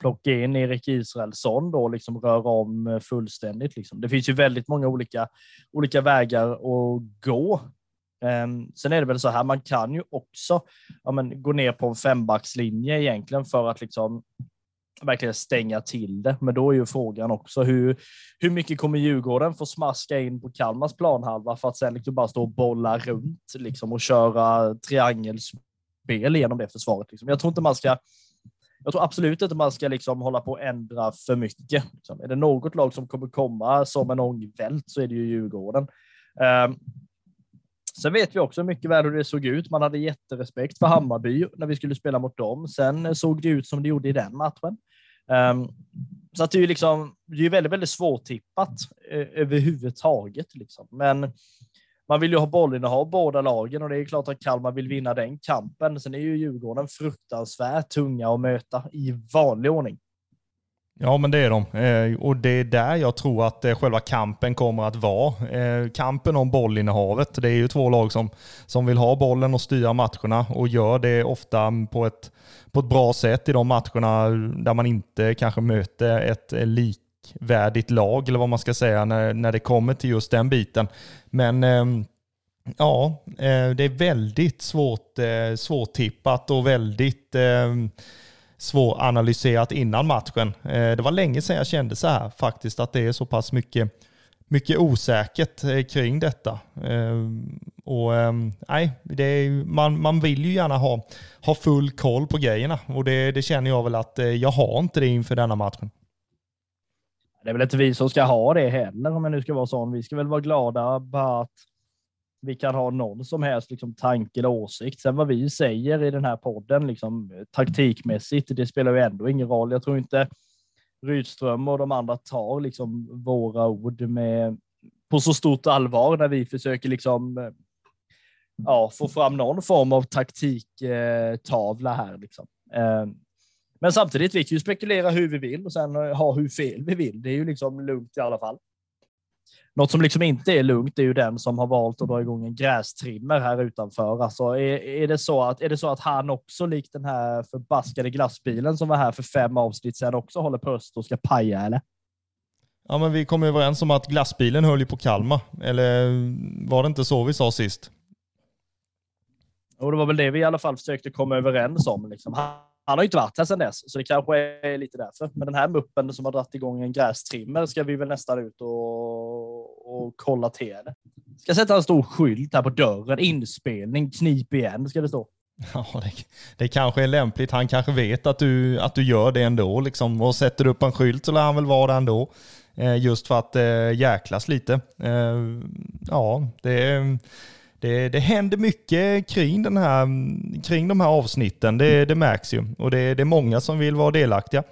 plocka in Erik Israelsson då, liksom röra om eh, fullständigt. Liksom. Det finns ju väldigt många olika, olika vägar att gå. Um, sen är det väl så här, man kan ju också ja, men, gå ner på en fembackslinje egentligen för att liksom verkligen stänga till det. Men då är ju frågan också hur, hur mycket kommer Djurgården få smaska in på Kalmars planhalva för att sen liksom bara stå och bolla runt liksom, och köra triangelspel genom det försvaret. Liksom. Jag tror inte man ska jag tror absolut inte man ska liksom hålla på och ändra för mycket. Liksom. Är det något lag som kommer komma som en ångvält så är det ju Djurgården. Um, Sen vet vi också mycket väl hur det såg ut. Man hade jätterespekt för Hammarby när vi skulle spela mot dem. Sen eh, såg det ut som det gjorde i den matchen. Um, så att det är ju liksom, det är väldigt, väldigt svårtippat eh, överhuvudtaget. Liksom. Men man vill ju ha bollinnehav båda lagen och det är klart att Kalmar vill vinna den kampen. Sen är ju Djurgården fruktansvärt tunga att möta i vanlig ordning. Ja, men det är de. Eh, och det är där jag tror att eh, själva kampen kommer att vara. Eh, kampen om bollinnehavet. Det är ju två lag som, som vill ha bollen och styra matcherna och gör det ofta på ett, på ett bra sätt i de matcherna där man inte kanske möter ett likvärdigt lag, eller vad man ska säga, när, när det kommer till just den biten. Men ehm, ja, eh, det är väldigt svårt, eh, svårtippat och väldigt ehm, svåranalyserat innan matchen. Eh, det var länge sedan jag kände så här faktiskt, att det är så pass mycket, mycket osäkert eh, kring detta. Eh, och ehm, nej, det är, man, man vill ju gärna ha, ha full koll på grejerna och det, det känner jag väl att eh, jag har inte det inför denna matchen. Det är väl inte vi som ska ha det heller om jag nu ska vara sån. Vi ska väl vara glada bara att vi kan ha någon som helst liksom, tanke eller åsikt. Sen vad vi säger i den här podden liksom, taktikmässigt, det spelar ju ändå ingen roll. Jag tror inte Rydström och de andra tar liksom, våra ord med, på så stort allvar när vi försöker liksom, ja, få fram någon form av taktiktavla här. Liksom. Eh, men samtidigt, vi kan ju spekulera hur vi vill och sen ha hur fel vi vill. Det är ju liksom lugnt i alla fall. Något som liksom inte är lugnt är ju den som har valt att dra igång en grästrimmer här utanför. Alltså är, är, det så att, är det så att han också, likt den här förbaskade glassbilen som var här för fem avsnitt sedan, också håller på öst och ska paja eller? Ja, men vi kom överens om att glassbilen höll ju på Kalmar. Eller var det inte så vi sa sist? Och det var väl det vi i alla fall försökte komma överens om. Liksom. Han har ju inte varit här sedan dess, så det kanske är lite därför. Men den här muppen som har dragit igång en grästrimmer ska vi väl nästan ut och, och kolla till det. Ska sätta en stor skylt här på dörren. Inspelning, knip igen ska det stå. Ja, det, det kanske är lämpligt. Han kanske vet att du, att du gör det ändå. Liksom. Och sätter du upp en skylt så lär han väl vara där ändå. Eh, just för att eh, jäklas lite. Eh, ja, det är det, det händer mycket kring, den här, kring de här avsnitten. Det, det märks ju. Och det, det är många som vill vara delaktiga.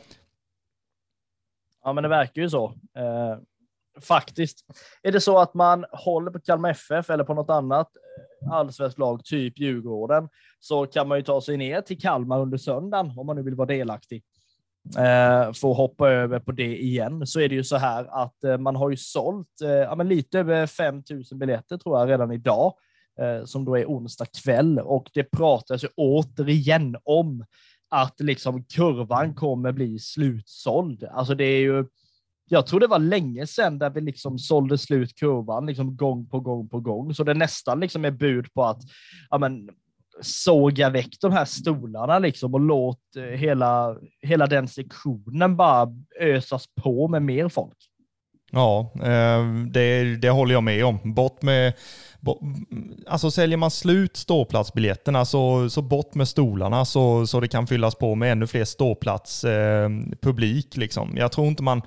Ja, men det verkar ju så. Eh, faktiskt. Är det så att man håller på Kalmar FF eller på något annat eh, allsvenskt lag, typ Djurgården, så kan man ju ta sig ner till Kalmar under söndagen om man nu vill vara delaktig. Eh, får hoppa över på det igen, så är det ju så här att eh, man har ju sålt eh, ja, men lite över 5 000 biljetter tror jag redan idag Eh, Eh, som då är onsdag kväll och det pratas ju återigen om att liksom kurvan kommer bli slutsåld. Alltså det är ju, jag tror det var länge sedan där vi liksom sålde slut kurvan liksom gång på gång på gång, så det nästan liksom är bud på att ja, men, såga väck de här stolarna liksom och låt eh, hela, hela den sektionen bara ösas på med mer folk. Ja, eh, det, det håller jag med om. Bort med Alltså säljer man slut ståplatsbiljetterna så, så bort med stolarna så, så det kan fyllas på med ännu fler ståplatspublik. eh. Liksom. Jag tror inte man,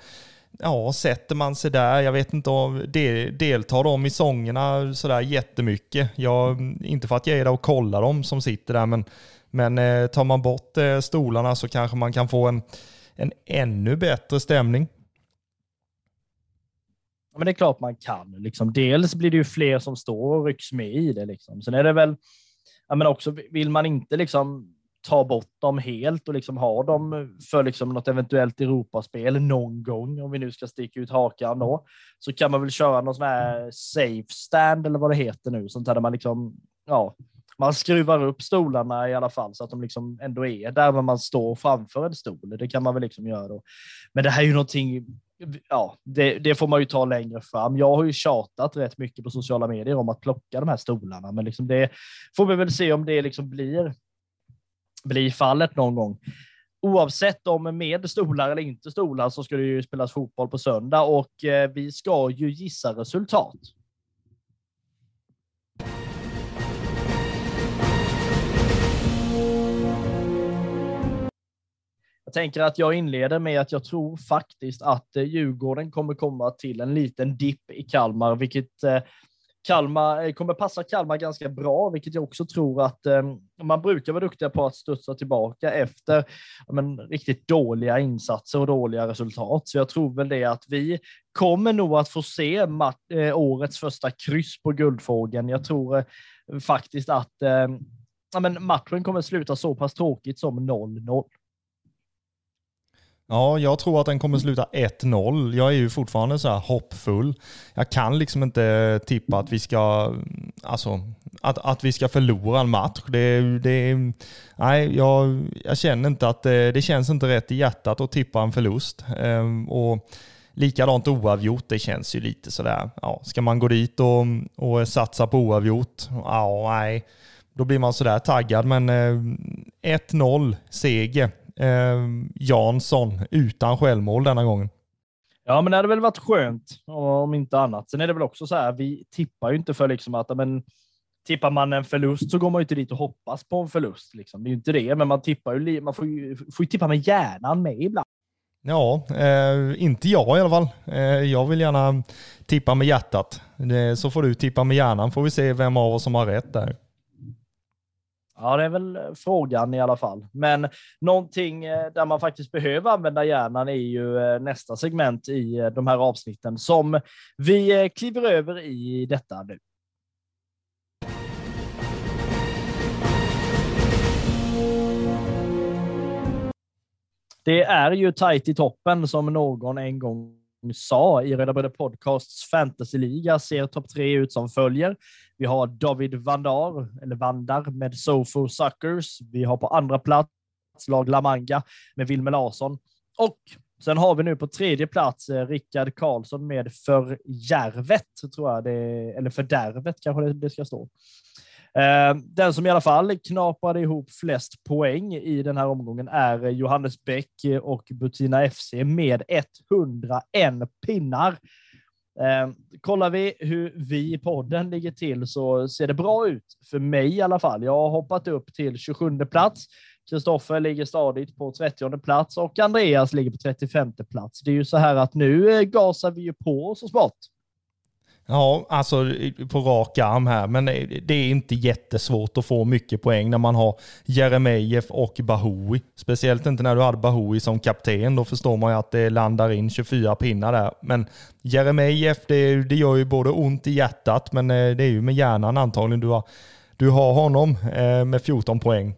ja sätter man sig där, jag vet inte om, del, deltar de i sångerna sådär jättemycket. Jag, inte för att jag är där och kollar dem som sitter där, men, men eh, tar man bort eh, stolarna så kanske man kan få en, en ännu bättre stämning men det är klart man kan. Liksom. Dels blir det ju fler som står och rycks med i det. Liksom. Sen är det väl, ja, men också vill man inte liksom ta bort dem helt och liksom ha dem för liksom något eventuellt Europaspel någon gång, om vi nu ska sticka ut hakan då, så kan man väl köra någon sån här safe stand eller vad det heter nu, sånt där man liksom, ja, man skruvar upp stolarna i alla fall så att de liksom ändå är där, men man står framför en stol. Det kan man väl liksom göra då. Men det här är ju någonting, ja, det, det, får man ju ta längre fram. Jag har ju tjatat rätt mycket på sociala medier om att plocka de här stolarna, men liksom det får vi väl se om det liksom blir, blir fallet någon gång. Oavsett om med stolar eller inte stolar så ska det ju spelas fotboll på söndag och eh, vi ska ju gissa resultat. Jag tänker att jag inleder med att jag tror faktiskt att eh, Djurgården kommer komma till en liten dipp i Kalmar, vilket eh, Kalmar eh, kommer passa Kalmar ganska bra, vilket jag också tror att man brukar vara duktiga på att studsa tillbaka efter men, riktigt dåliga insatser och dåliga resultat. Så jag tror väl det att vi kommer nog att få se årets första kryss på Guldfågeln. Jag tror faktiskt att ja, men matchen kommer sluta så pass tråkigt som 0-0. Ja, jag tror att den kommer sluta 1-0. Jag är ju fortfarande så här hoppfull. Jag kan liksom inte tippa att vi ska, alltså, att, att vi ska förlora en match. Det, det, nej, jag, jag känner inte att det, det känns inte rätt i hjärtat att tippa en förlust. Ehm, och likadant oavgjort, det känns ju lite sådär. Ja, ska man gå dit och, och satsa på oavgjort? Ja, nej. Då blir man sådär taggad, men eh, 1-0 seger eh, Jansson utan självmål denna gången. Ja, men det hade väl varit skönt om inte annat. Sen är det väl också så här, vi tippar ju inte för liksom att, men tippar man en förlust så går man ju inte dit och hoppas på en förlust. Liksom. Det är ju inte det, men man tippar ju, man får ju, får ju tippa med hjärnan med ibland. Ja, eh, inte jag i alla fall. Eh, jag vill gärna tippa med hjärtat. Det, så får du tippa med hjärnan, får vi se vem av oss som har rätt där. Ja, det är väl eh, frågan i alla fall. Men någonting eh, där man faktiskt behöver använda hjärnan är ju eh, nästa segment i de här avsnitten som vi kliver över i detta nu. Det är ju tajt i toppen som någon en gång sa i Röda Bröder Podcasts fantasyliga ser topp tre ut som följer. Vi har David Vandar, eller Vandar med Sofo Suckers. Vi har på andra plats lag La Manga med Wilmer Larsson. Och sen har vi nu på tredje plats eh, Rickard Karlsson med Förjärvet, tror jag det eller Fördärvet kanske det, det ska stå. Eh, den som i alla fall knaprade ihop flest poäng i den här omgången är Johannes Bäck och Butina FC med 101 pinnar. Eh, kollar vi hur vi i podden ligger till så ser det bra ut för mig i alla fall. Jag har hoppat upp till 27 plats. Kristoffer ligger stadigt på 30 plats och Andreas ligger på 35 plats. Det är ju så här att nu gasar vi ju på så smått. Ja, alltså på rak arm här, men det är inte jättesvårt att få mycket poäng när man har Jeremejeff och Bahoui. Speciellt inte när du hade Bahoui som kapten, då förstår man ju att det landar in 24 pinnar där. Men Jeremejeff, det, det gör ju både ont i hjärtat, men eh, det är ju med hjärnan antagligen du har, du har honom eh, med 14 poäng.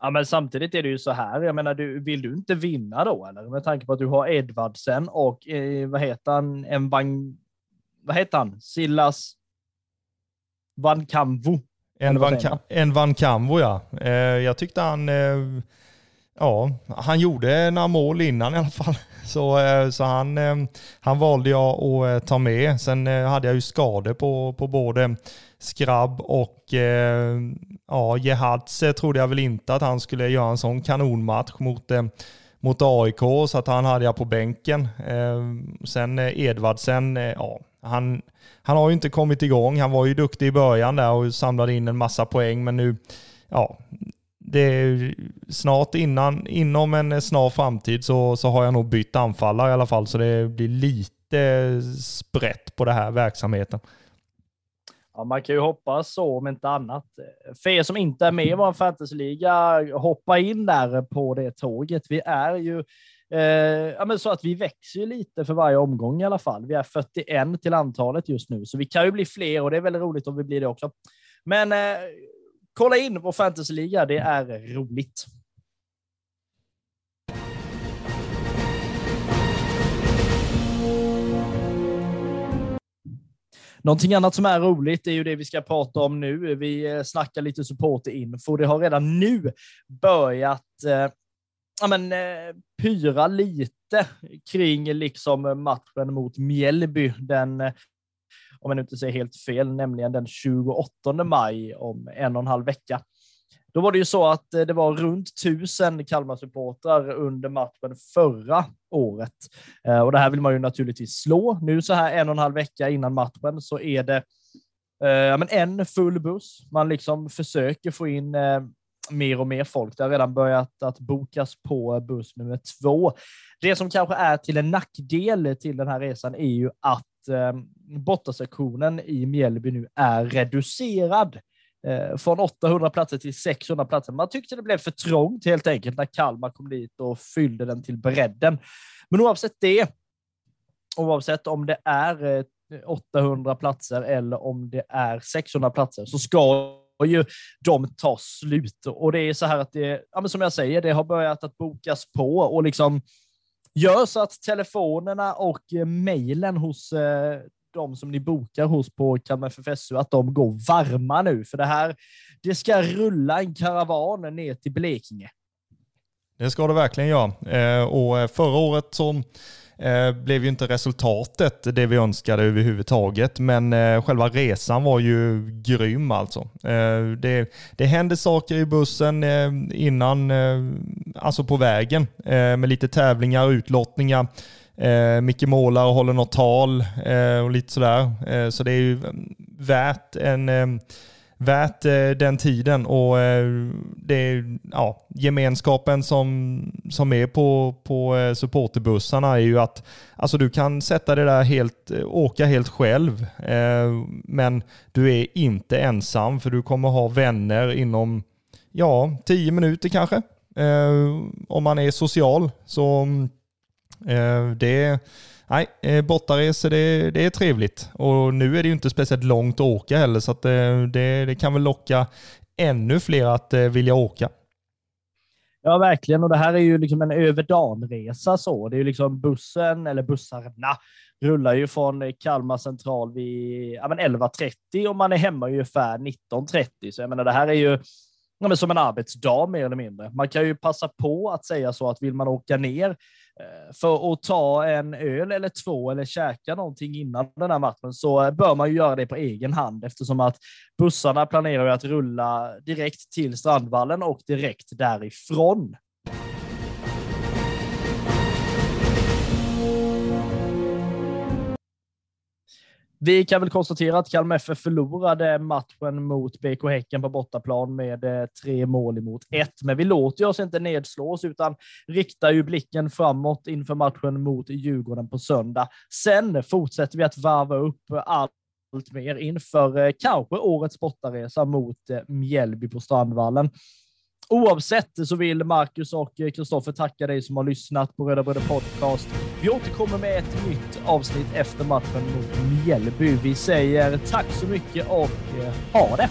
Ja, men samtidigt är det ju så här. Jag menar, du, vill du inte vinna då? Eller? Med tanke på att du har Edvardsen och eh, vad heter han? En van, vad heter han? Silas Van Kamvo. En Van, en Van Kamvo, ja. Eh, jag tyckte han... Eh, ja, han gjorde några mål innan i alla fall. Så, eh, så han, eh, han valde jag att eh, ta med. Sen hade jag ju skador på, på både Skrabb och eh, ja, Jehadze trodde jag väl inte att han skulle göra en sån kanonmatch mot, eh, mot AIK, så att han hade jag på bänken. Eh, sen eh, Edvardsen, eh, ja, han, han har ju inte kommit igång. Han var ju duktig i början där och samlade in en massa poäng, men nu, ja, det är snart innan, inom en snar framtid så, så har jag nog bytt anfallare i alla fall, så det blir lite eh, sprätt på den här verksamheten. Ja, man kan ju hoppas så om inte annat. För er som inte är med i vår fantasyliga, hoppa in där på det tåget. Vi är ju eh, ja, men så att vi växer ju lite för varje omgång i alla fall. Vi är 41 till antalet just nu, så vi kan ju bli fler och det är väldigt roligt om vi blir det också. Men eh, kolla in vår fantasyliga, det är roligt. Någonting annat som är roligt är ju det vi ska prata om nu. Vi eh, snackar lite supporterinfo. Det har redan nu börjat eh, ja, men, eh, pyra lite kring liksom matchen mot Mjällby den eh, om jag inte säger helt fel, nämligen den 28 maj om en och en halv vecka. Då var det ju så att eh, det var runt tusen Kalmar-supportrar under matchen förra året. Eh, och det här vill man ju naturligtvis slå. Nu så här en och en halv vecka innan matchen så är det eh, men en full buss. Man liksom försöker få in eh, mer och mer folk. Det har redan börjat att bokas på buss nummer två. Det som kanske är till en nackdel till den här resan är ju att eh, bortasektionen i Mjällby nu är reducerad Eh, från 800 platser till 600 platser. Man tyckte det blev för trångt helt enkelt när Kalmar kom dit och fyllde den till bredden. Men oavsett det, oavsett om det är eh, 800 platser eller om det är 600 platser så ska ju de ta slut. Och det är så här att det, ja, som jag säger, det har börjat att bokas på och liksom gör så att telefonerna och eh, mejlen hos de som ni bokar hos på Kalmar FFSU, att de går varma nu. För det här, det ska rulla en karavan ner till Blekinge. Det ska det verkligen göra. Eh, och eh, förra året så eh, blev ju inte resultatet det vi önskade överhuvudtaget, men själva resan var ju grym alltså. Det, det hände saker i bussen innan, alltså på vägen, med lite tävlingar, utlottningar. Eh, Micke målar och håller något tal eh, och lite sådär. Eh, så det är ju eh, värt en värt eh, den tiden och eh, det är, ja, gemenskapen som, som är på, på eh, supporterbussarna är ju att alltså du kan sätta det där helt, åka helt själv men du är inte ensam för du kommer ha vänner inom ja, tio minuter kanske om man är social. Så mm, Eh, det nej, eh, bortaresor det, det är trevligt. Och nu är det ju inte speciellt långt att åka heller, så att eh, det, det, kan väl locka ännu fler att vilja åka. Ja, verkligen. Och det här är ju liksom en överdanresa så. Det är ju liksom bussen, eller bussarna, rullar ju från Kalmar central vid ja, 11.30 och man är hemma ungefär 19.30. Så jag menar, det här är ju ja, som en arbetsdag mer eller mindre. Man kan ju passa på att säga så att vill man åka ner Eh, för att ta en öl eller två eller käka någonting innan den här matchen så bör man ju göra det på egen hand eftersom att bussarna planerar att rulla direkt till Strandvallen och direkt därifrån. Vi kan väl konstatera att Kalmar FF förlorade matchen mot BK Häcken på bortaplan med eh, tre mål emot ett. Men vi låter oss inte nedslås utan riktar ju blicken framåt inför matchen mot Djurgården på söndag. Sen fortsätter vi att varva upp allt mer inför eh, kanske årets bortaresa mot eh, Mjällby på Strandvallen. Oavsett så vill Marcus och Kristoffer tacka dig som har lyssnat på Röda Bröder Podcast. Vi återkommer med ett nytt avsnitt efter matchen mot Mjällby. Vi säger tack så mycket och eh, ha det!